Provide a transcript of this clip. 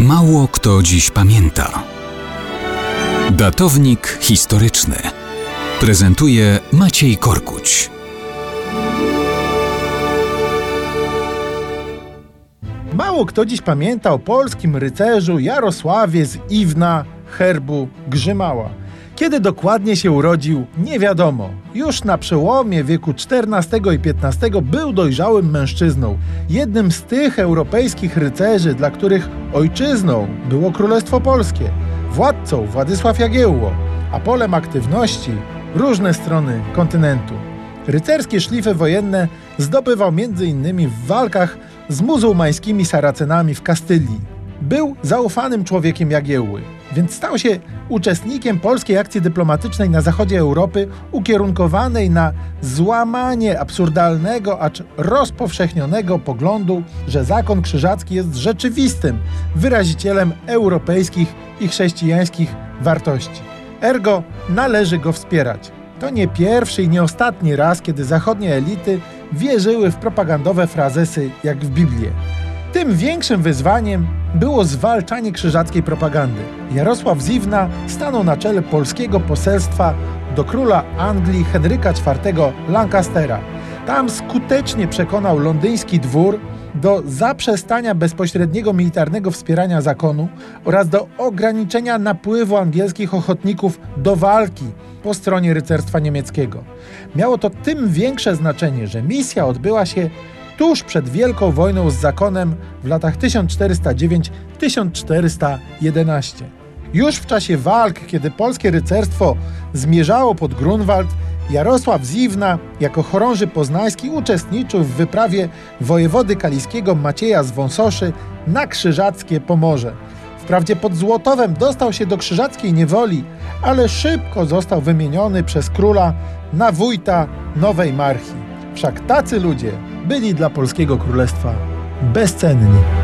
Mało kto dziś pamięta. Datownik historyczny prezentuje Maciej Korkuć. Mało kto dziś pamięta o polskim rycerzu Jarosławie z Iwna, herbu Grzymała. Kiedy dokładnie się urodził, nie wiadomo. Już na przełomie wieku XIV i XV był dojrzałym mężczyzną, jednym z tych europejskich rycerzy, dla których ojczyzną było Królestwo Polskie, władcą Władysław Jagiełło, a polem aktywności różne strony kontynentu. Rycerskie szlify wojenne zdobywał m.in. w walkach z muzułmańskimi Saracenami w Kastylii. Był zaufanym człowiekiem Jagiełły, więc stał się uczestnikiem polskiej akcji dyplomatycznej na zachodzie Europy, ukierunkowanej na złamanie absurdalnego, acz rozpowszechnionego poglądu, że zakon krzyżacki jest rzeczywistym wyrazicielem europejskich i chrześcijańskich wartości. Ergo należy go wspierać. To nie pierwszy i nie ostatni raz, kiedy zachodnie elity wierzyły w propagandowe frazesy jak w Biblię. Tym większym wyzwaniem było zwalczanie krzyżackiej propagandy. Jarosław Ziwna stanął na czele polskiego poselstwa do króla Anglii Henryka IV Lancastera. Tam skutecznie przekonał londyński dwór do zaprzestania bezpośredniego militarnego wspierania zakonu oraz do ograniczenia napływu angielskich ochotników do walki po stronie rycerstwa niemieckiego. Miało to tym większe znaczenie, że misja odbyła się tuż przed Wielką Wojną z zakonem w latach 1409-1411. Już w czasie walk, kiedy polskie rycerstwo zmierzało pod Grunwald, Jarosław Ziwna jako chorąży poznański uczestniczył w wyprawie wojewody kaliskiego Macieja z Wąsoszy na Krzyżackie Pomorze. Wprawdzie pod Złotowem dostał się do krzyżackiej niewoli, ale szybko został wymieniony przez króla na wójta Nowej Marchi. Wszak tacy ludzie byli dla polskiego królestwa bezcenni.